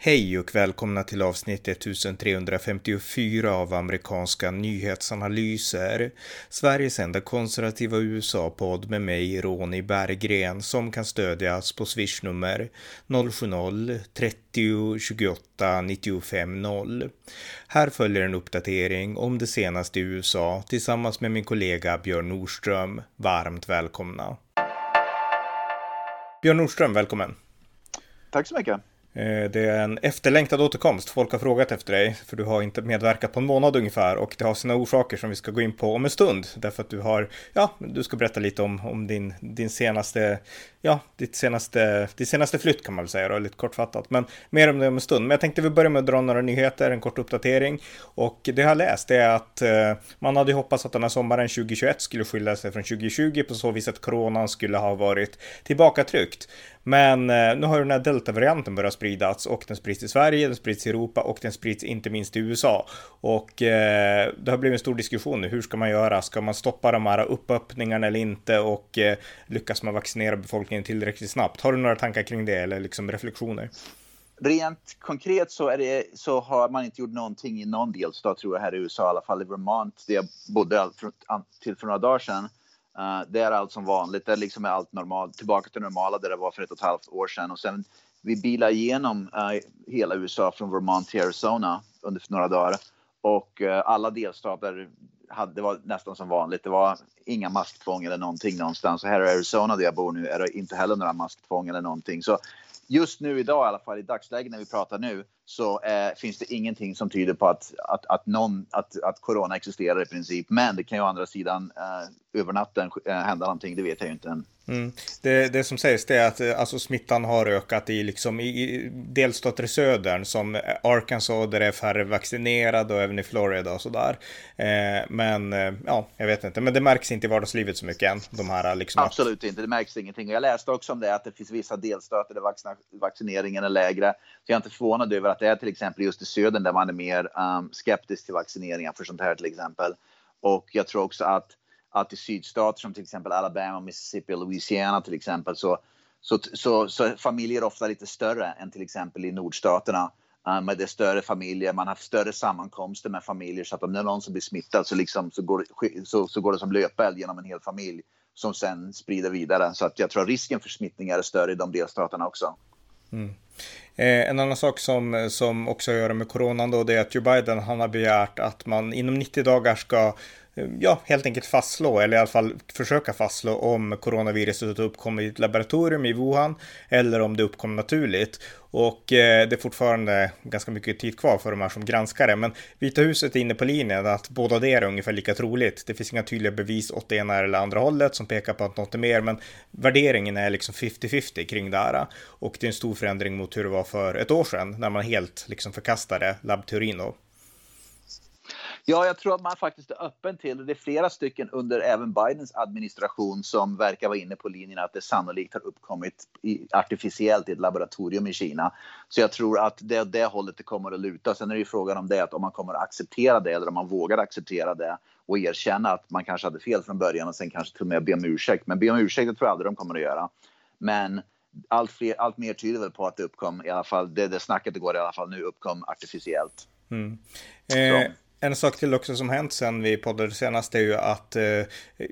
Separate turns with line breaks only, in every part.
Hej och välkomna till avsnitt 1354 av amerikanska nyhetsanalyser. Sveriges enda konservativa USA-podd med mig, Ronny Berggren, som kan stödjas på swishnummer 070-30 28 95 0. Här följer en uppdatering om det senaste i USA tillsammans med min kollega Björn Nordström. Varmt välkomna. Björn Nordström, välkommen.
Tack så mycket.
Eh, det är en efterlängtad återkomst. Folk har frågat efter dig, för du har inte medverkat på en månad ungefär och det har sina orsaker som vi ska gå in på om en stund. Därför att du har, ja, du ska berätta lite om, om din, din senaste, ja, ditt senaste, ditt senaste flytt kan man väl säga då, lite kortfattat. Men mer om det om en stund. Men jag tänkte vi börjar med att dra några nyheter, en kort uppdatering. Och det jag har läst är att eh, man hade hoppats att den här sommaren 2021 skulle skilja sig från 2020 på så vis att coronan skulle ha varit tillbakatryckt. Men eh, nu har den här deltavarianten börjat spridas och den sprids i Sverige, den sprids i Europa och den sprids inte minst i USA. Och eh, det har blivit en stor diskussion nu. Hur ska man göra? Ska man stoppa de här uppöppningarna eller inte? Och eh, lyckas man vaccinera befolkningen tillräckligt snabbt? Har du några tankar kring det eller liksom reflektioner?
Rent konkret så, det, så, har man inte gjort någonting i någon delstat tror jag här i USA, i alla fall i Vermont där jag bodde till för några dagar sedan. Uh, det är allt som vanligt. Det liksom är allt normalt, tillbaka till normala där det var för ett och ett halvt år sedan. Och sen vi bilade igenom uh, hela USA från Vermont till Arizona under några dagar. Och uh, alla delstater hade, det var nästan som vanligt. Det var inga masktvång eller någonting någonstans. Och här i Arizona där jag bor nu är det inte heller några masktvång eller någonting. Så just nu idag i alla fall, i dagsläget när vi pratar nu, så eh, finns det ingenting som tyder på att, att, att, någon, att, att corona existerar i princip. Men det kan ju å andra sidan eh, över natten eh, hända någonting, det vet jag ju inte än.
Mm. Det, det som sägs det är att eh, alltså, smittan har ökat i, liksom, i delstater i södern som Arkansas där det är färre vaccinerade och även i Florida och sådär. Eh, men eh, ja, jag vet inte, men det märks inte i vardagslivet så mycket än. De här, liksom,
Absolut inte, det märks ingenting. Jag läste också om det att det finns vissa delstater där vaccineringen är lägre. Så jag är inte förvånad över att det är till exempel just i södern där man är mer um, skeptisk till vaccineringar för sånt här till exempel. Och jag tror också att att i sydstater som till exempel Alabama, Mississippi och Louisiana till exempel så, så, så, så familjer ofta lite större än till exempel i nordstaterna. Um, med det större familjer, man har större sammankomster med familjer så att om det är någon som blir smittad så, liksom, så, går, så, så går det som löpeld genom en hel familj som sen sprider vidare. Så att jag tror att risken för smittningar är större i de delstaterna också.
Mm. Eh, en annan sak som, som också har att göra med coronan då, det är att Joe Biden han har begärt att man inom 90 dagar ska ja, helt enkelt fastslå, eller i alla fall försöka fastslå om coronaviruset uppkom i ett laboratorium i Wuhan eller om det uppkom naturligt. Och eh, det är fortfarande ganska mycket tid kvar för de här som granskar det. Men Vita huset är inne på linjen att båda det är ungefär lika troligt. Det finns inga tydliga bevis åt det ena eller andra hållet som pekar på att något är mer. Men värderingen är liksom 50-50 kring det här. Och det är en stor förändring mot hur det var för ett år sedan när man helt liksom förkastade labbteorin.
Ja, jag tror att man faktiskt är öppen till, och det är flera stycken under även Bidens administration som verkar vara inne på linjen att det sannolikt har uppkommit i, artificiellt i ett laboratorium i Kina. Så jag tror att det är det hållet det kommer att luta. Sen är det ju frågan om det, att om man kommer att acceptera det eller om man vågar acceptera det och erkänna att man kanske hade fel från början och sen kanske till och med be om ursäkt. Men be om ursäkt det tror jag aldrig de kommer att göra. Men allt, fler, allt mer tyder väl på att det uppkom, i alla fall det, det snacket det går i alla fall nu, uppkom artificiellt. Mm.
Eh, en sak till också som hänt sen vi poddade senast är ju att eh,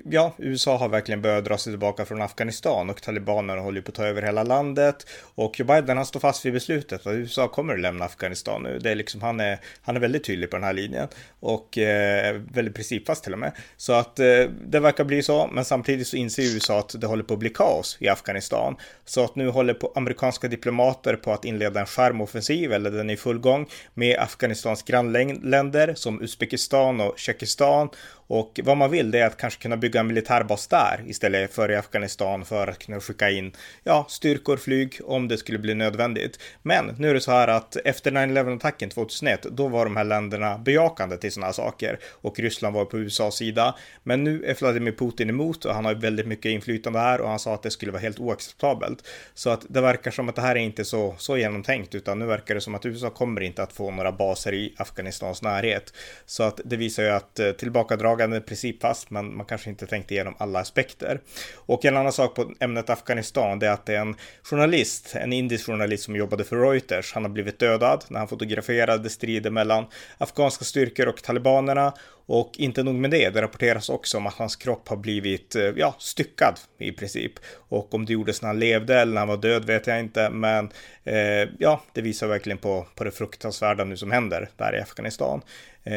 ja, USA har verkligen börjat dra sig tillbaka från Afghanistan och talibanerna håller på att ta över hela landet. Och Joe Biden han står fast vid beslutet att USA kommer att lämna Afghanistan nu. Det är liksom, han, är, han är väldigt tydlig på den här linjen och eh, väldigt principfast till och med. Så att eh, det verkar bli så, men samtidigt så inser USA att det håller på att bli kaos i Afghanistan. Så att nu håller på amerikanska diplomater på att inleda en skärmoffensiv, eller den är i full gång, med Afghanistans grannländer som Uzbekistan och Tjeckistan och vad man vill det är att kanske kunna bygga en militärbas där istället för i Afghanistan för att kunna skicka in ja, styrkor, flyg om det skulle bli nödvändigt. Men nu är det så här att efter 9-11-attacken 2001, då var de här länderna bejakande till sådana här saker och Ryssland var på USAs sida. Men nu är Vladimir Putin emot och han har väldigt mycket inflytande här och han sa att det skulle vara helt oacceptabelt. Så att det verkar som att det här är inte så, så genomtänkt utan nu verkar det som att USA kommer inte att få några baser i Afghanistans närhet. Så att det visar ju att eh, tillbakadragande är principfast, men man kanske inte tänkte igenom alla aspekter. Och en annan sak på ämnet Afghanistan, det är att det är en journalist, en indisk journalist som jobbade för Reuters. Han har blivit dödad när han fotograferade strider mellan afghanska styrkor och talibanerna. Och inte nog med det, det rapporteras också om att hans kropp har blivit, eh, ja, styckad i princip. Och om det gjordes när han levde eller när han var död vet jag inte, men eh, ja, det visar verkligen på, på det fruktansvärda nu som händer där i Afghanistan. Eh,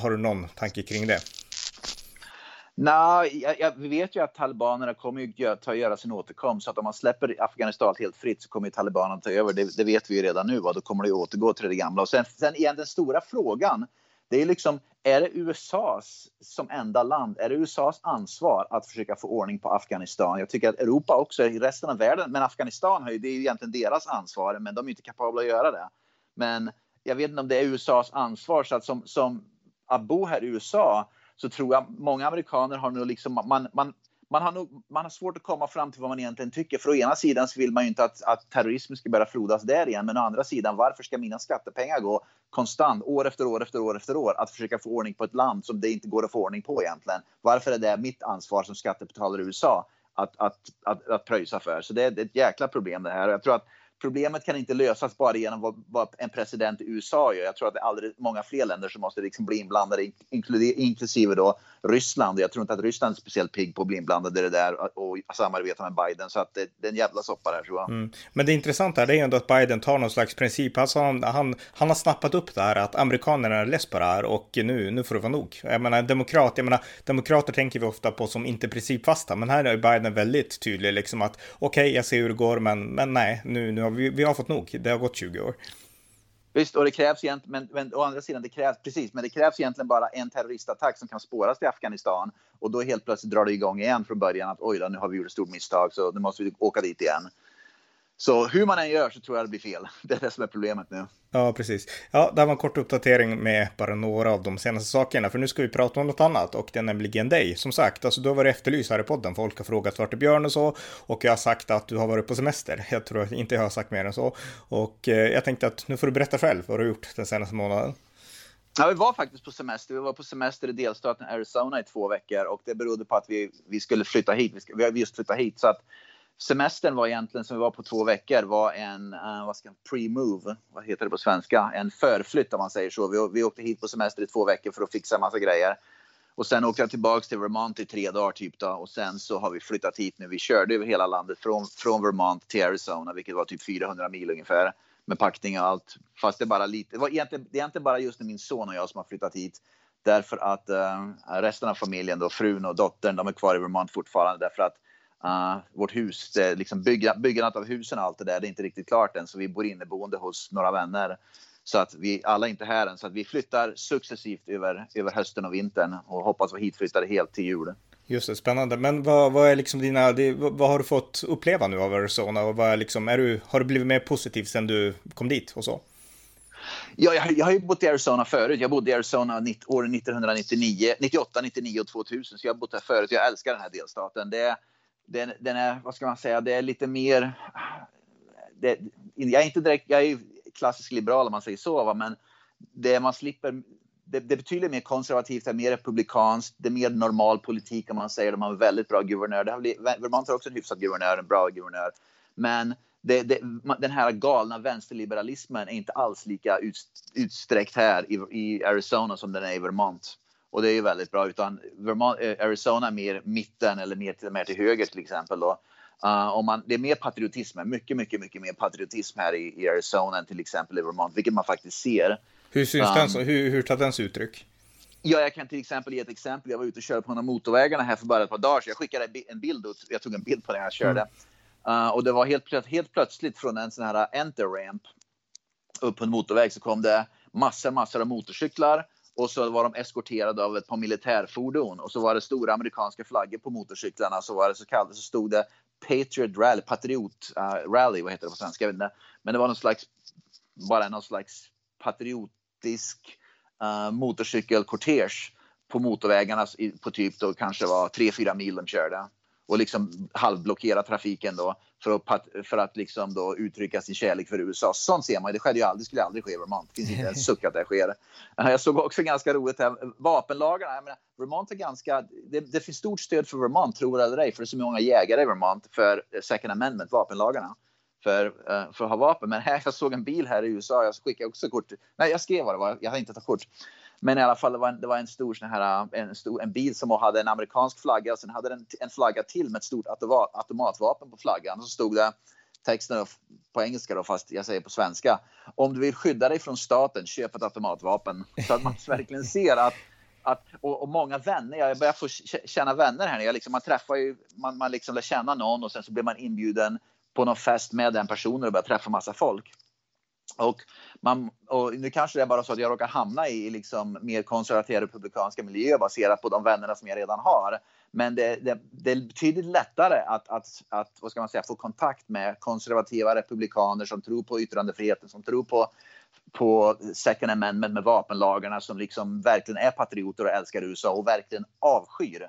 har du någon tanke kring det?
Nej, jag, jag, vi vet ju att talibanerna kommer ju gö ta, göra sin återkomst. Så att om man släpper Afghanistan helt fritt så kommer ju talibanerna ta över. Det, det vet vi ju redan nu. Va? Då kommer det återgå till det gamla. Och sen, sen igen den stora frågan. Det är liksom, är det USAs som enda land, är det USAs ansvar att försöka få ordning på Afghanistan? Jag tycker att Europa också, i resten av världen, men Afghanistan har ju, det är ju egentligen deras ansvar, men de är inte kapabla att göra det. Men jag vet inte om det är USAs ansvar, så att som, som att bo här i USA så tror jag många amerikaner har nog liksom, man, man, man har, nog, man har svårt att komma fram till vad man egentligen tycker. För å ena sidan så vill man ju inte att, att terrorismen ska börja frodas där igen. Men å andra sidan, varför ska mina skattepengar gå konstant år efter år efter år efter år att försöka få ordning på ett land som det inte går att få ordning på egentligen? Varför är det mitt ansvar som skattebetalare i USA att, att, att, att pröjsa för? Så det är ett jäkla problem det här. Jag tror att problemet kan inte lösas bara genom vad, vad, en president i USA gör. Jag tror att det är alldeles många fler länder som måste liksom bli inblandade, inklusive då Ryssland. Jag tror inte att Ryssland är speciellt pigg på att bli inblandade i det där och samarbeta med Biden. Så att det, det är en jävla soppa där tror jag. Mm.
Men det intressanta är ändå att Biden tar någon slags princip. Alltså han, han, han har snappat upp det här att amerikanerna är less på det här och nu, nu får det vara nog. Jag menar demokrat, jag menar demokrater tänker vi ofta på som inte principfasta, men här är Biden väldigt tydlig liksom att okej, okay, jag ser hur det går, men, men nej, nu, nu har vi, vi har fått nog. Det har gått 20 år.
Visst, och det krävs egentligen, men, men å andra sidan, det krävs precis, men det krävs egentligen bara en terroristattack som kan spåras till Afghanistan och då helt plötsligt drar det igång igen från början att oj då, nu har vi gjort ett stort misstag så nu måste vi åka dit igen. Så hur man än gör så tror jag det blir fel. Det är det som är problemet nu.
Ja, precis. Ja, det var en kort uppdatering med bara några av de senaste sakerna, för nu ska vi prata om något annat och det är nämligen dig. Som sagt, alltså du har varit efterlyst här i podden. Folk har frågat vart är Björn och så och jag har sagt att du har varit på semester. Jag tror inte jag har sagt mer än så och eh, jag tänkte att nu får du berätta själv vad du har gjort den senaste månaden.
Ja, vi var faktiskt på semester. Vi var på semester i delstaten Arizona i två veckor och det berodde på att vi, vi skulle flytta hit. Vi, ska, vi har just flyttat hit så att semestern var egentligen, som vi var på två veckor, var en uh, vad ska pre-move, vad heter det på svenska? En förflytt om man säger så. Vi, vi åkte hit på semester i två veckor för att fixa massa grejer. Och sen åkte jag tillbaks till Vermont i tre dagar typ då. Och sen så har vi flyttat hit nu. Vi körde över hela landet från, från Vermont till Arizona, vilket var typ 400 mil ungefär. Med packning och allt. Fast det är bara lite, det, var egentligen, det är egentligen bara just min son och jag som har flyttat hit. Därför att uh, resten av familjen då, frun och dottern, de är kvar i Vermont fortfarande. Därför att Uh, vårt hus, det, liksom bygga, byggandet av husen och allt det där, det är inte riktigt klart än. Så vi bor inneboende hos några vänner. Så att vi alla är inte här än. Så att vi flyttar successivt över, över hösten och vintern och hoppas vara hitflyttade helt till jul.
Just det, spännande. Men vad, vad är liksom dina, det, vad har du fått uppleva nu av Arizona? Och vad är liksom, är du, har du blivit mer positiv sen du kom dit och så?
Ja, jag, jag har ju bott i Arizona förut. Jag bodde i Arizona åren 1999, 98, 99 och 2000. Så jag har bott här förut. Jag älskar den här delstaten. Det den, den, är, vad ska man säga, det är lite mer... Det, jag är inte direkt, jag är klassisk liberal om man säger så, va? men det man slipper det, det betydligt mer konservativt, det är mer republikanskt, det är mer normal politik om man säger. De har en väldigt bra guvernör. Det har, Vermont har också en hyfsad guvernör, en bra guvernör. Men det, det, den här galna vänsterliberalismen är inte alls lika ut, utsträckt här i, i Arizona som den är i Vermont. Och det är ju väldigt bra. Utan Vermont, eh, Arizona mer mitten eller mer till, mer till höger till exempel. Då. Uh, om man, det är mer patriotism, mycket, mycket, mycket mer patriotism här i, i Arizona än till exempel i Vermont, vilket man faktiskt ser.
Hur syns um, den så? Hur, hur tar den sig uttryck?
Ja, jag kan till exempel ge ett exempel. Jag var ute och körde på en av motorvägarna här för bara ett par dagar sedan. Jag skickade en bild ut. Jag tog en bild på den jag körde. Mm. Uh, och det var helt, helt plötsligt från en sån här enter ramp upp på en motorväg så kom det massor, massor av motorcyklar och så var de eskorterade av ett par militärfordon och så var det stora amerikanska flaggor på motorcyklarna. Så var det så kallade så stod det Patriot Rally, Patriot uh, Rally, vad heter det på svenska? Jag vet inte. Men det var någon slags, bara någon slags patriotisk uh, motorcykelkortege på motorvägarna på typ då kanske var 3-4 mil de körde och liksom halvblockera trafiken då för att, för att liksom då uttrycka sin kärlek för USA. Sånt ser man Det skedde ju aldrig, skulle aldrig ske i Vermont. Det finns inte en suck att det sker. Jag såg också ganska roligt här, vapenlagarna. Jag menar, Vermont är ganska, det, det finns stort stöd för Vermont, tror eller ej, för det är så många jägare i Vermont för Second Amendment, vapenlagarna. För, uh, för att ha vapen. Men här, jag såg en bil här i USA, jag skickade också kort. Nej, jag skrev vad det var, jag hade inte tagit kort. Men i alla fall, det var en, det var en stor sån här, en, stor, en bil som hade en amerikansk flagga och sen hade den en flagga till med ett stort automatvapen på flaggan. Och så stod det texten på engelska då, fast jag säger på svenska. Om du vill skydda dig från staten, köp ett automatvapen. Så att man verkligen ser att att, och, och, många vänner, jag börjar få känna vänner här. Jag liksom, man träffar ju, man, man liksom lär känna någon och sen så blir man inbjuden på någon fest med den personen och börjar träffa massa folk. Och, man, och nu kanske det är bara så att jag råkar hamna i liksom mer konservativa republikanska miljöer baserat på de vännerna som jag redan har. Men det, det, det är betydligt lättare att, att, att vad ska man säga, få kontakt med konservativa republikaner som tror på yttrandefriheten, som tror på, på second amendment med vapenlagarna, som liksom verkligen är patrioter och älskar USA och verkligen avskyr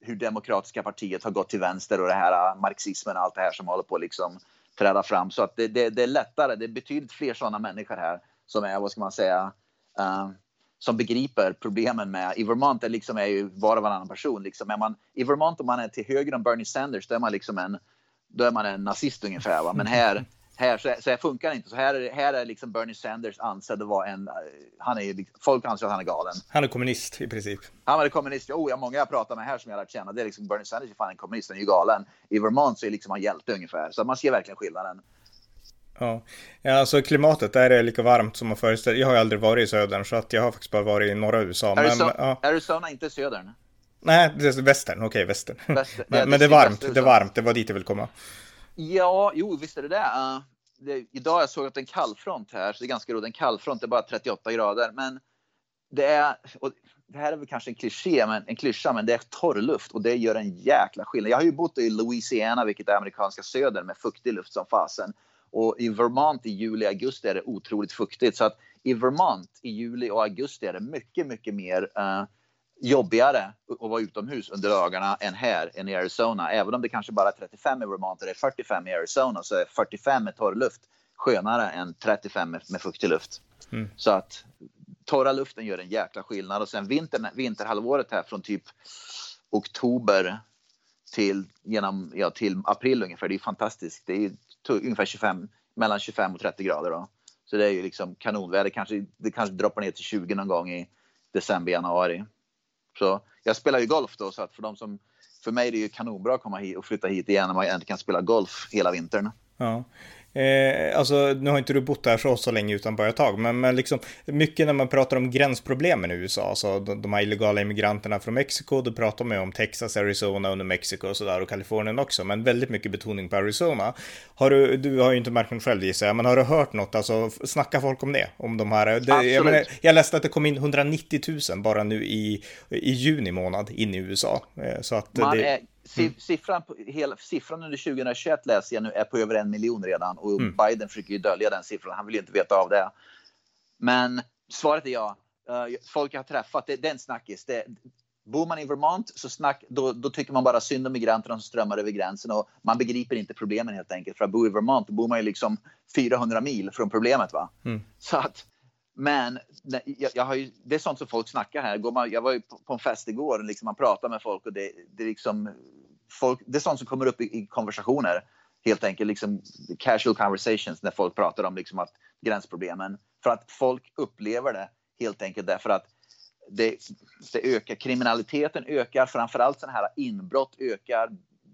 hur demokratiska partiet har gått till vänster och det här marxismen och allt det här som håller på liksom träda fram. Så att det, det, det, är lättare. Det är betydligt fler sådana människor här som är, vad ska man säga, uh, som begriper problemen med... I Vermont är, liksom, är ju var och varannan person. Liksom, är man, I Vermont om man är till höger om Bernie Sanders, då är man liksom en, då är man en nazist ungefär. Va? Men här här, så, så här funkar det inte. Så här, är, här är liksom Bernie Sanders ansedd att vara en... Han är, liksom, folk anser att han är galen.
Han är kommunist i princip.
Han är kommunist. Oh, jag, många jag pratar med här som jag har lärt känna, det är liksom Bernie Sanders är fan en kommunist, han är ju galen. I Vermont så är liksom han hjälte ungefär. Så man ser verkligen skillnaden.
Ja. ja, alltså klimatet där är lika varmt som man föreställer Jag har aldrig varit i södern så att jag har faktiskt bara varit i norra USA.
Arizona, men, ja. Arizona inte södern.
Nej, det är västern. Okej, okay, västern. Väster. men, ja, det, men det är varmt. Det är varmt. Det var dit jag vill komma.
Ja, jo, visst är det det. Uh, det, idag jag såg att en kallfront här, så det är ganska roligt. En kallfront är bara 38 grader, men det är, och det här är väl kanske en kliché, men, en klyscha, men det är torr luft och det gör en jäkla skillnad. Jag har ju bott i Louisiana, vilket är amerikanska södern, med fuktig luft som fasen. Och i Vermont i juli och augusti är det otroligt fuktigt. Så att i Vermont i juli och augusti är det mycket, mycket mer uh, jobbigare att vara utomhus under dagarna än här, än i Arizona. Även om det kanske bara är 35 i Vermont och det är 45 i Arizona så är 45 med torr luft skönare än 35 med, med fuktig luft. Mm. Så att torra luften gör en jäkla skillnad. Och sen vintern, vinterhalvåret här från typ oktober till, genom, ja, till april ungefär. Det är fantastiskt. Det är ungefär 25, mellan 25 och 30 grader. Då. Så det är ju liksom kanonväder. Kanske, det kanske droppar ner till 20 någon gång i december, januari. Så jag spelar ju golf då, så att för, de som, för mig är det ju kanonbra att komma hit och flytta hit igen när man kan spela golf hela vintern.
Ja. Eh, alltså, nu har inte du bott där så, så länge utan bara ett tag, men, men liksom mycket när man pratar om gränsproblemen i USA, alltså de, de här illegala immigranterna från Mexiko, då pratar man ju om Texas, Arizona och New Mexico och sådär och Kalifornien också, men väldigt mycket betoning på Arizona. Har du, du har ju inte märkt något själv gissar jag, men har du hört något, alltså snackar folk om det? Om de här, det, jag, menar, jag läste att det kom in 190 000 bara nu i, i juni månad in i USA. Eh, så att
man det... är Mm. Siffran, på, hela, siffran under 2021 läser jag nu är på över en miljon redan och mm. Biden försöker ju dölja den siffran. Han vill ju inte veta av det. Men svaret är ja. Uh, folk jag har träffat, det, det är en snackis. Det, bor man i Vermont så snack, då, då, tycker man bara synd om migranterna som strömmar över gränsen och man begriper inte problemen helt enkelt. För att bo i Vermont, då bor man ju liksom 400 mil från problemet. va. Mm. Så att men jag, jag, har ju, det är sånt som folk snackar här. Går man, jag var ju på, på en fest igår och liksom man pratar med folk och det, det, är liksom, folk, det är sånt som kommer upp i, i konversationer. Helt enkelt liksom casual conversations när folk pratar om liksom att gränsproblemen. För att folk upplever det helt enkelt därför att det, det ökar. Kriminaliteten ökar, framförallt sådana här inbrott ökar.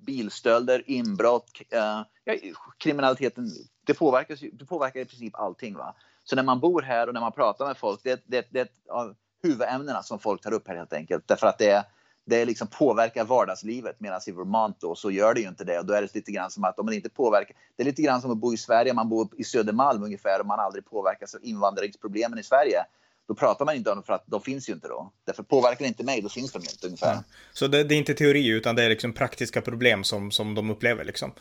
Bilstölder, inbrott, uh, ja, kriminaliteten. Det påverkar, det påverkar i princip allting. Va? Så när man bor här och när man pratar med folk, det, det, det är ett av huvudämnena som folk tar upp här helt enkelt. Därför att det, det liksom påverkar vardagslivet medan i Vermont då, så gör det ju inte det. Och då är det lite grann som att om man inte påverkar, det är lite grann som att bo i Sverige, man bor i Södermalm ungefär och man aldrig påverkas av invandringsproblemen i Sverige då pratar man inte om det för att de finns ju inte då. Därför påverkar det inte mig, då finns de inte ungefär. Ja.
Så det, det, är inte teori utan det är liksom praktiska problem som, som de upplever liksom?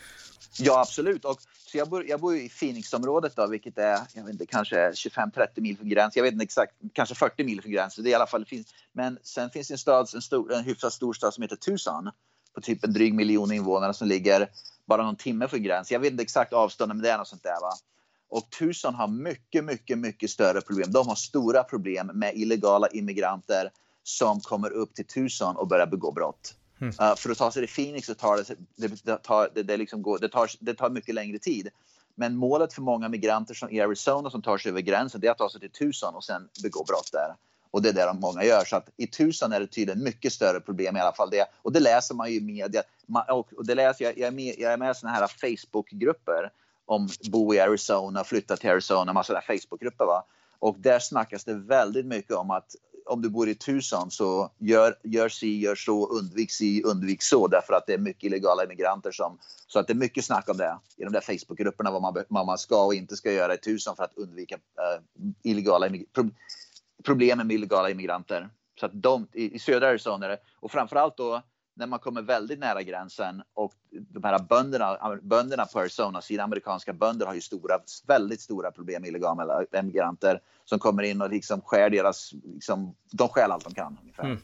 Ja, absolut. Och, så jag, bor, jag bor i Phoenixområdet då, vilket är jag vet inte, kanske 25-30 mil från gränsen. Jag vet inte exakt, kanske 40 mil från gränsen. Det är i alla fall, men sen finns det en stad, en, stor, en hyfsat stor stad som heter Tucson på typ en dryg miljon invånare som ligger bara någon timme från gränsen. Jag vet inte exakt avståndet, men det är något sånt där. Va? Och Tucson har mycket, mycket, mycket större problem. De har stora problem med illegala immigranter som kommer upp till Tucson och börjar begå brott. Mm. Uh, för att ta sig till Phoenix så tar det, det, tar, det, det, liksom går, det, tar, det tar mycket längre tid. Men målet för många migranter som i Arizona som tar sig över gränsen det är att ta sig till Tucson och sen begå brott där. Och det är det de många gör. Så att i Tucson är det tydligen mycket större problem i alla fall. Det. Och det läser man ju i media. Och det läser jag, jag är med, jag är med i såna här Facebookgrupper om bo i Arizona, flytta till Arizona, massa där Facebookgrupper. Va? Och där snackas det väldigt mycket om att om du bor i Tucson så gör, gör si, gör så, undvik si, undvik så därför att det är mycket illegala immigranter som... Så att det är mycket snack om det i de där Facebookgrupperna vad man, vad man ska och inte ska göra i Tucson för att undvika uh, illegala pro, problemen med illegala immigranter. Så att de i, i södra Arizona och framförallt då när man kommer väldigt nära gränsen och de här bönderna, bönderna på Arizona, sydamerikanska bönder har ju stora, väldigt stora problem med illegala emigranter som kommer in och liksom skär deras, liksom, de stjäl allt de kan ungefär. Mm.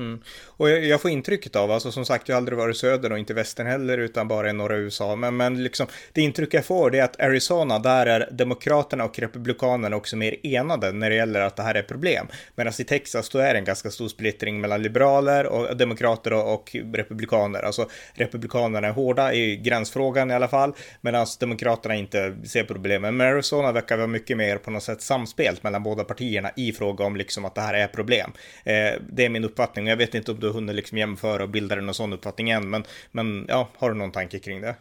Mm. Och jag, jag, får intrycket av, alltså som sagt, jag har aldrig varit söder och inte västern heller, utan bara i norra USA. Men, men liksom, det intryck jag får det är att Arizona, där är demokraterna och republikanerna också mer enade när det gäller att det här är problem. Medan i Texas, då är det en ganska stor splittring mellan liberaler och demokrater och, och republikaner. Alltså republikanerna är hårda i gränsfrågan i alla fall, medan demokraterna inte ser problemen. Men Arizona verkar vara mycket mer på något sätt samspelt mellan båda partierna i fråga om liksom att det här är problem. Eh, det är min uppfattning jag vet inte om du har hunnit liksom jämföra och bilda dig någon sån uppfattning än, men, men ja, har du någon tanke kring det?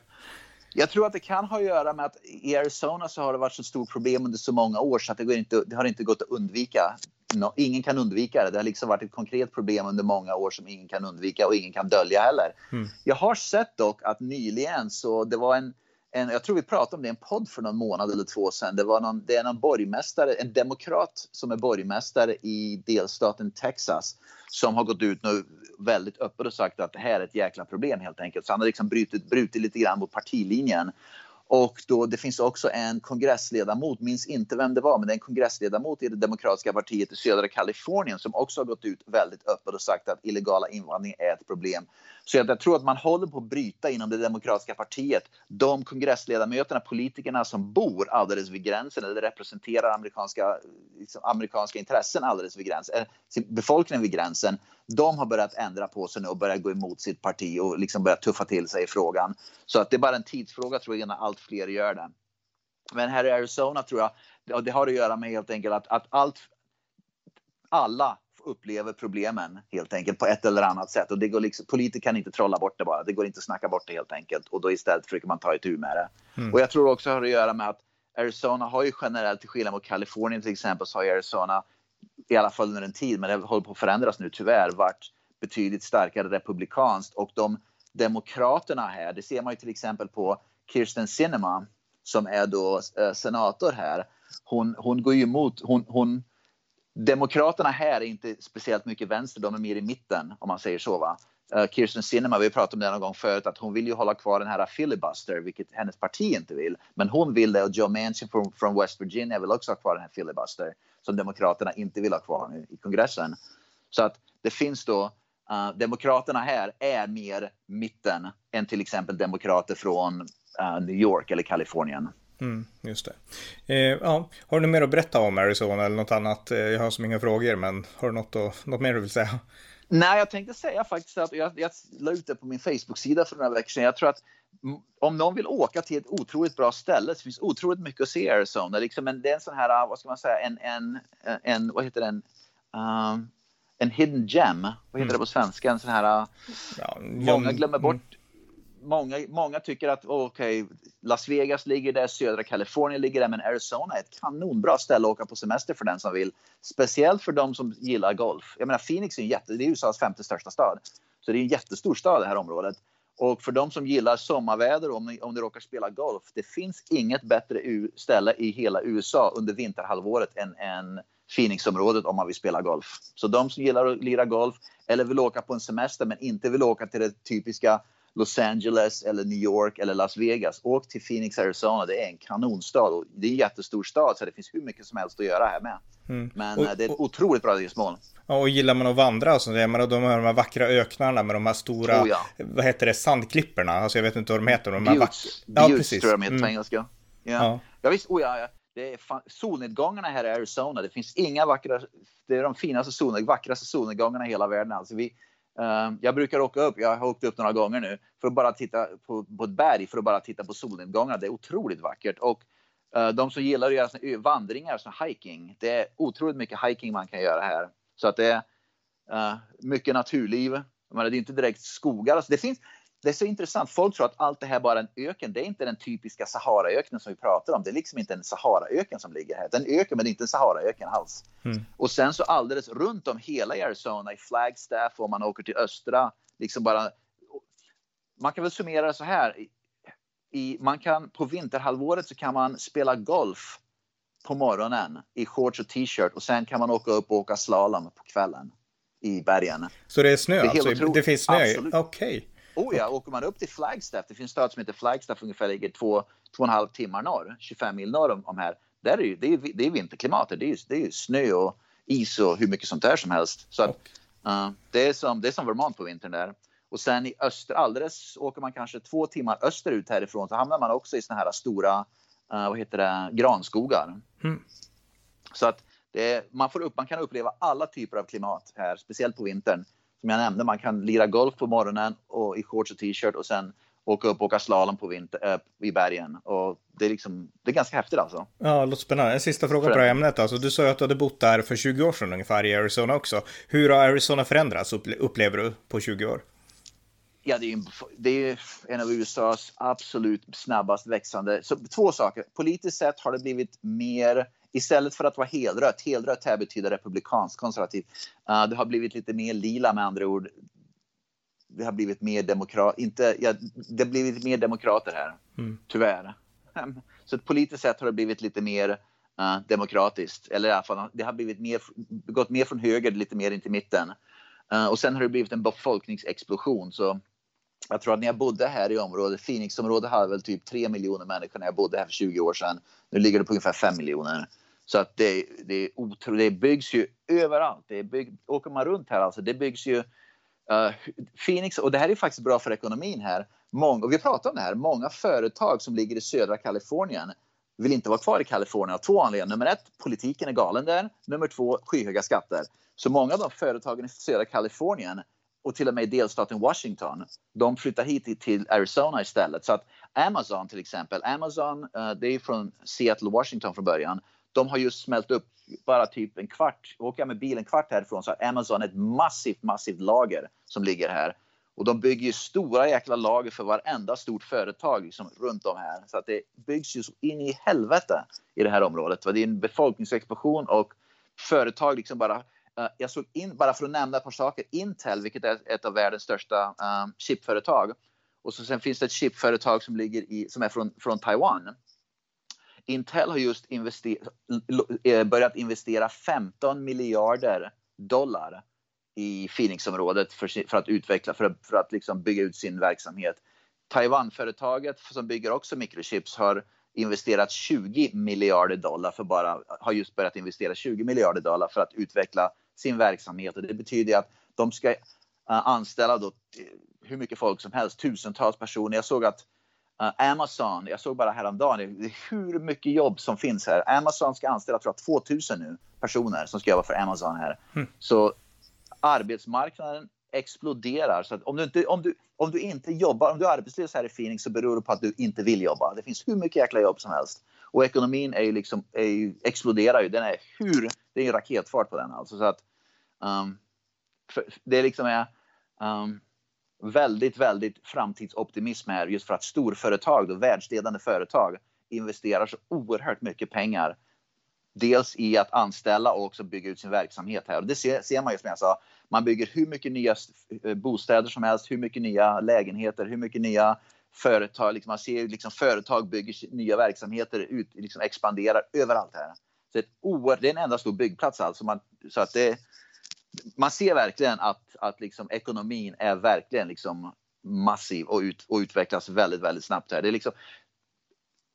Jag tror att det kan ha att göra med att i Arizona så har det varit så stort problem under så många år så att det, går inte, det har inte gått att undvika. No, ingen kan undvika det. Det har liksom varit ett konkret problem under många år som ingen kan undvika och ingen kan dölja heller. Mm. Jag har sett dock att nyligen så det var en en, jag tror vi pratade om det i en podd för någon månad eller två sedan. Det, var någon, det är någon borgmästare, en demokrat som är borgmästare i delstaten Texas som har gått ut nu väldigt öppet och sagt att det här är ett jäkla problem helt enkelt. Så han har liksom brutit, brutit lite grann mot partilinjen och då, det finns också en kongressledamot, minns inte vem det var, men det är en kongressledamot i det demokratiska partiet i södra Kalifornien som också har gått ut väldigt öppet och sagt att illegala invandring är ett problem. Så jag, tror att man håller på att bryta inom det demokratiska partiet. De kongressledamöterna, politikerna som bor alldeles vid gränsen eller representerar amerikanska, liksom, amerikanska intressen alldeles vid gränsen, eh, äh, befolkningen vid gränsen, de har börjat ändra på sig nu och börjat gå emot sitt parti och liksom börjat tuffa till sig i frågan. Så att det är bara en tidsfråga tror jag innan allt fler gör det. Men här i Arizona tror jag, det har att göra med helt enkelt att, att allt, alla upplever problemen helt enkelt på ett eller annat sätt. Och det går liksom, politiker kan inte trolla bort det bara. Det går inte att snacka bort det helt enkelt. Och då istället försöker man ta itu med det. Mm. Och jag tror också har att göra med att Arizona har ju generellt, till skillnad mot Kalifornien till exempel, så har Arizona i alla fall under en tid, men det håller på att förändras nu tyvärr, varit betydligt starkare republikanskt. Och de demokraterna här, det ser man ju till exempel på Kirsten Sinema som är då eh, senator här. Hon, hon går ju emot, hon, hon, Demokraterna här är inte speciellt mycket vänster, de är mer i mitten om man säger så. Va? Uh, Kirsten Sinema, vi har pratat om det någon gång förut, att hon vill ju hålla kvar den här filibuster, vilket hennes parti inte vill. Men hon vill det och Joe Manchin från, från West Virginia vill också ha kvar den här filibuster som Demokraterna inte vill ha kvar nu i kongressen. Så att det finns då, uh, Demokraterna här är mer mitten än till exempel demokrater från uh, New York eller Kalifornien.
Mm, just det. Eh, ja, har du mer att berätta om Arizona eller något annat? Eh, jag har så många frågor, men har du något, att, något mer du vill säga?
Nej, jag tänkte säga faktiskt att jag, jag la ut det på min Facebook-sida för några veckor sedan. Jag tror att om någon vill åka till ett otroligt bra ställe så finns otroligt mycket att se i Arizona. Liksom en, det är en sån här, vad ska man säga, en, en, en vad heter den? Um, en hidden gem, vad heter mm. det på svenska? En sån här, ja, många glömmer bort mm många, många tycker att okej, okay, Las Vegas ligger där, södra Kalifornien ligger där, men Arizona är ett kanonbra ställe att åka på semester för den som vill. Speciellt för de som gillar golf. Jag menar, Phoenix är, en jätte, det är USAs femte största stad. Så det är en jättestor stad det här området. Och för de som gillar sommarväder, om ni, om ni råkar spela golf, det finns inget bättre ställe i hela USA under vinterhalvåret än, än Phoenixområdet om man vill spela golf. Så de som gillar att lira golf eller vill åka på en semester men inte vill åka till det typiska Los Angeles eller New York eller Las Vegas. Åk till Phoenix, Arizona. Det är en kanonstad och det är en jättestor stad så det finns hur mycket som helst att göra här med. Mm. Men och, eh, det är ett otroligt bra resmål.
Och gillar man att vandra och sånt, jag menar, de här vackra öknarna med de här stora, oh, ja. vad heter det, sandklipporna? Alltså jag vet inte vad de heter. De
Buttes, ja, precis. tror jag de heter på mm. engelska. Ja. Ja. ja, visst. Oh, ja, ja. Det är fan, solnedgångarna här i Arizona, det finns inga vackra, det är de finaste solnedgångarna, vackraste solnedgångarna i hela världen. Alltså vi, Ehm, jag brukar åka upp, jag har åkt upp några gånger nu, för att bara titta på, på ett berg, för att bara titta på solnedgångarna. Det är otroligt vackert. Och eh, de som gillar att göra vandringar, som hiking, det är otroligt mycket hiking man kan göra här. Så att det är eh, mycket naturliv. Men det är inte direkt skogar. Alltså det, finns, det är så intressant. Folk tror att allt det här bara är en öken. Det är inte den typiska Saharaöknen som vi pratar om. Det är liksom inte en Saharaöken som ligger här. Det är en öken, men det är inte en Saharaöken alls. Mm. Och sen så alldeles runt om hela Arizona, i Flagstaff och man åker till östra, liksom bara. Man kan väl summera det så här. I, man kan, på vinterhalvåret så kan man spela golf på morgonen i shorts och t-shirt och sen kan man åka upp och åka slalom på kvällen i bergen.
Så det är snö? Det, är alltså? det finns snö? Okej. Okay.
Oh ja, åker man upp till Flagstaff, det finns en stad som heter Flagstaff, ungefär ligger två, två och en halv timmar norr, 25 mil norr om, om här. Där är ju, det, är, det är vinterklimatet, det är, det är snö och is och hur mycket sånt där som helst. Så att, uh, det, är som, det är som Vermont på vintern där. Och sen i öster, alldeles åker man kanske två timmar österut härifrån så hamnar man också i såna här stora, uh, vad heter det, granskogar. Mm. Så att det, man, får upp, man kan uppleva alla typer av klimat här, speciellt på vintern som jag nämnde, man kan lira golf på morgonen och i shorts och t-shirt och sen åka upp och åka slalom på vinter, äh, i bergen. Och det, är liksom, det är ganska häftigt alltså.
Ja, det låter spännande. En sista fråga på det här ämnet. Alltså, du sa ju att du hade bott där för 20 år sedan ungefär i Arizona också. Hur har Arizona förändrats upplever du på 20 år?
Ja, det är, det är en av USAs absolut snabbast växande. Så två saker. Politiskt sett har det blivit mer istället för att vara helrött, helrött här betyder republikansk konservativ, uh, det har blivit lite mer lila med andra ord. Det har blivit mer demokrat, inte, ja, det har blivit mer demokrater här, mm. tyvärr. Så politiskt sett har det blivit lite mer uh, demokratiskt, eller i alla fall det har blivit mer, gått mer från höger lite mer in till mitten. Uh, och sen har det blivit en befolkningsexplosion. Så jag tror att när jag bodde här i området, Phoenixområdet hade väl typ 3 miljoner människor när jag bodde här för 20 år sedan. Nu ligger det på ungefär 5 miljoner. Så att det, det, är otroligt, det byggs ju överallt. Det bygg, åker man runt här alltså, det byggs ju uh, Phoenix, och det här är faktiskt bra för ekonomin här. Mång, och vi pratar om det här, många företag som ligger i södra Kalifornien vill inte vara kvar i Kalifornien av två anledningar. Nummer ett, politiken är galen där. Nummer två, skyhöga skatter. Så många av de företagen i södra Kalifornien och till och med i delstaten Washington, de flyttar hit till Arizona istället. Så att Amazon till exempel, Amazon, uh, det är från Seattle, Washington från början de har just smält upp bara typ en kvart, åker jag med bil, en kvart härifrån så har Amazon ett massivt, massivt lager som ligger här. Och de bygger ju stora jäkla lager för varenda stort företag liksom, runt om här. Så att det byggs ju så in i helvete i det här området. Det är en befolkningsexplosion och företag liksom bara Eh, jag såg in, bara för att nämna ett par saker, Intel, vilket är ett av världens största uh, chipföretag. Och så sen finns det ett chipföretag som, ligger i, som är från, från Taiwan Intel har just invester eh, börjat investera 15 miljarder dollar i Phoenixområdet för, för att utveckla, för, för att liksom bygga ut sin verksamhet. Taiwanföretaget som bygger också mikrochips har investerat 20 miljarder dollar för bara, har just börjat investera 20 miljarder dollar för att utveckla sin verksamhet och det betyder att de ska uh, anställa då eh, hur mycket folk som helst, tusentals personer. Jag såg att Uh, Amazon, jag såg bara häromdagen hur mycket jobb som finns här. Amazon ska anställa tror jag, 2000 nu personer som ska jobba för Amazon här. Mm. Så arbetsmarknaden exploderar. Så om, du inte, om, du, om du inte jobbar, om du är arbetslös här i Phoenix så beror det på att du inte vill jobba. Det finns hur mycket jäkla jobb som helst. Och ekonomin är ju liksom, är ju, exploderar ju. Den är hur, det är ju raketfart på den alltså. Så att, um, det liksom är um, väldigt, väldigt framtidsoptimism här just för att storföretag, då, världsledande företag, investerar så oerhört mycket pengar. Dels i att anställa och också bygga ut sin verksamhet här. Och det ser, ser man ju som jag sa, man bygger hur mycket nya eh, bostäder som helst, hur mycket nya lägenheter, hur mycket nya företag. Liksom man ser liksom företag bygger nya verksamheter, ut, liksom expanderar överallt här. Så ett oer, det är en enda stor byggplats alltså. Man, så att det, man ser verkligen att, att liksom ekonomin är verkligen liksom massiv och, ut, och utvecklas väldigt, väldigt snabbt här. Det är liksom,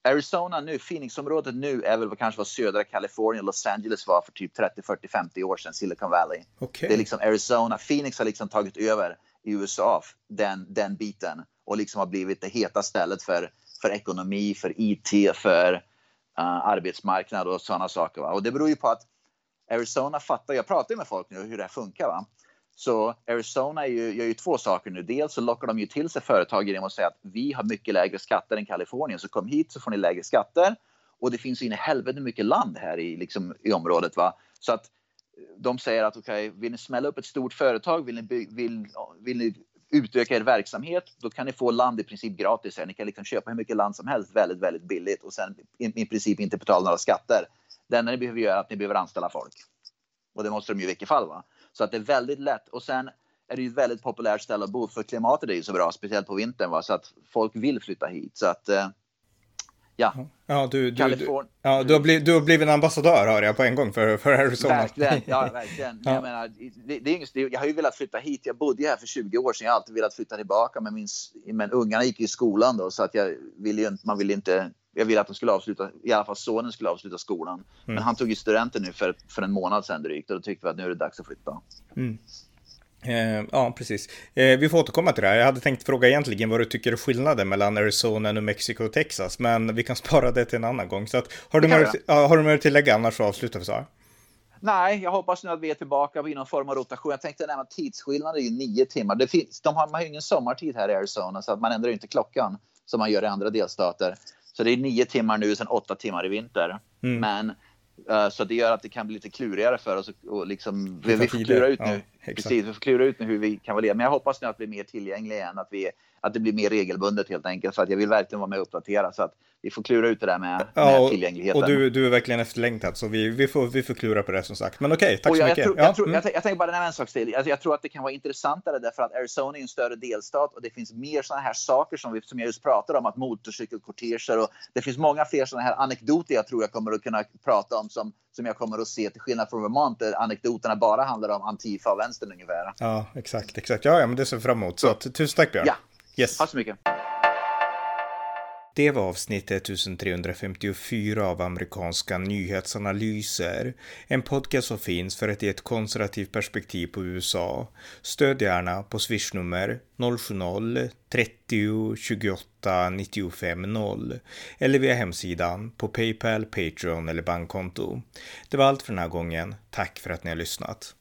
Arizona nu, Phoenixområdet nu är väl kanske vad södra Kalifornien, Los Angeles var för typ 30, 40, 50 år sedan, Silicon Valley.
Okay.
Det är liksom Arizona, Phoenix har liksom tagit över i USA den, den biten och liksom har blivit det heta stället för, för ekonomi, för IT, för uh, arbetsmarknad och sådana saker. Va? Och det beror ju på att Arizona fattar, jag pratar med folk nu hur det här funkar. Va? Så Arizona ju, gör ju två saker nu. Dels så lockar de ju till sig företag genom att säga att vi har mycket lägre skatter än Kalifornien, så kom hit så får ni lägre skatter. Och det finns ju in i helvete mycket land här i, liksom, i området. Va? Så att de säger att okej, okay, vill ni smälla upp ett stort företag, vill ni, vill, vill ni utöka er verksamhet, då kan ni få land i princip gratis. Här. Ni kan liksom köpa hur mycket land som helst väldigt, väldigt billigt och sen i, i princip inte betala några skatter. Det enda ni behöver göra är att ni behöver anställa folk. Och det måste de ju i vilket fall. Va? Så att det är väldigt lätt. Och sen är det ju ett väldigt populärt ställe att bo för klimatet är ju så bra, speciellt på vintern. Va? Så att folk vill flytta hit. Så att eh, ja.
Ja, du, du, du, ja, du, har blivit, du har blivit en ambassadör hör jag på en gång för, för Arizona.
Verkligen, ja verkligen. ja. Jag, menar, det, det är inget, jag har ju velat flytta hit. Jag bodde här för 20 år sedan. Jag har alltid velat flytta tillbaka. Men, min, men ungarna gick i skolan då så att jag ville ju, man ville inte jag ville att de skulle avsluta, i alla fall sonen skulle avsluta skolan. Mm. Men han tog ju studenten nu för, för en månad sedan drygt och då tyckte vi att nu är det dags att flytta. Mm.
Eh, ja, precis. Eh, vi får återkomma till det här. Jag hade tänkt fråga egentligen vad du tycker är skillnaden mellan Arizona, New Mexico och Texas, men vi kan spara det till en annan gång. Så att, har, du mer, ja, har du mer att tillägga annars så avslutar vi så här.
Nej, jag hoppas nu att vi är tillbaka i någon form av rotation. Jag tänkte nämna tidsskillnaden är ju nio timmar. Det finns, de har, man har ju ingen sommartid här i Arizona så att man ändrar inte klockan som man gör i andra delstater. Så det är nio timmar nu, sen åtta timmar i vinter. Mm. Men uh, så det gör att det kan bli lite klurigare för oss och liksom, vi, vi får klura ut nu. Ja, precis, vi får klura ut nu hur vi kan vara Men jag hoppas nu att vi är mer tillgängliga igen, att, vi, att det blir mer regelbundet helt enkelt. För att jag vill verkligen vara med och uppdatera. Så att vi får klura ut det där med,
ja,
med
och,
tillgängligheten.
Och du, du är verkligen efterlängtad, så vi, vi, får, vi får klura på det som sagt. Men okej, okay, tack så
jag,
mycket.
Tror, jag, tror, mm. jag, jag, tänker bara nämna en sak till. Alltså, jag tror att det kan vara intressantare därför att Arizona är en större delstat och det finns mer sådana här saker som, vi, som jag just pratade om, att motorcykelkorteger och det finns många fler sådana här anekdoter jag tror jag kommer att kunna prata om som, som jag kommer att se till skillnad från Vermont där anekdoterna bara handlar om Antifa och vänstern ungefär.
Ja, exakt, exakt. Ja, ja, men det ser fram emot. Så, så tusen tack Björn.
Ja,
yes.
tack så mycket.
Det var avsnitt 1354 av amerikanska nyhetsanalyser. En podcast som finns för att ge ett konservativt perspektiv på USA. Stöd gärna på swishnummer 070-30 28 95 0 eller via hemsidan på Paypal, Patreon eller bankkonto. Det var allt för den här gången. Tack för att ni har lyssnat.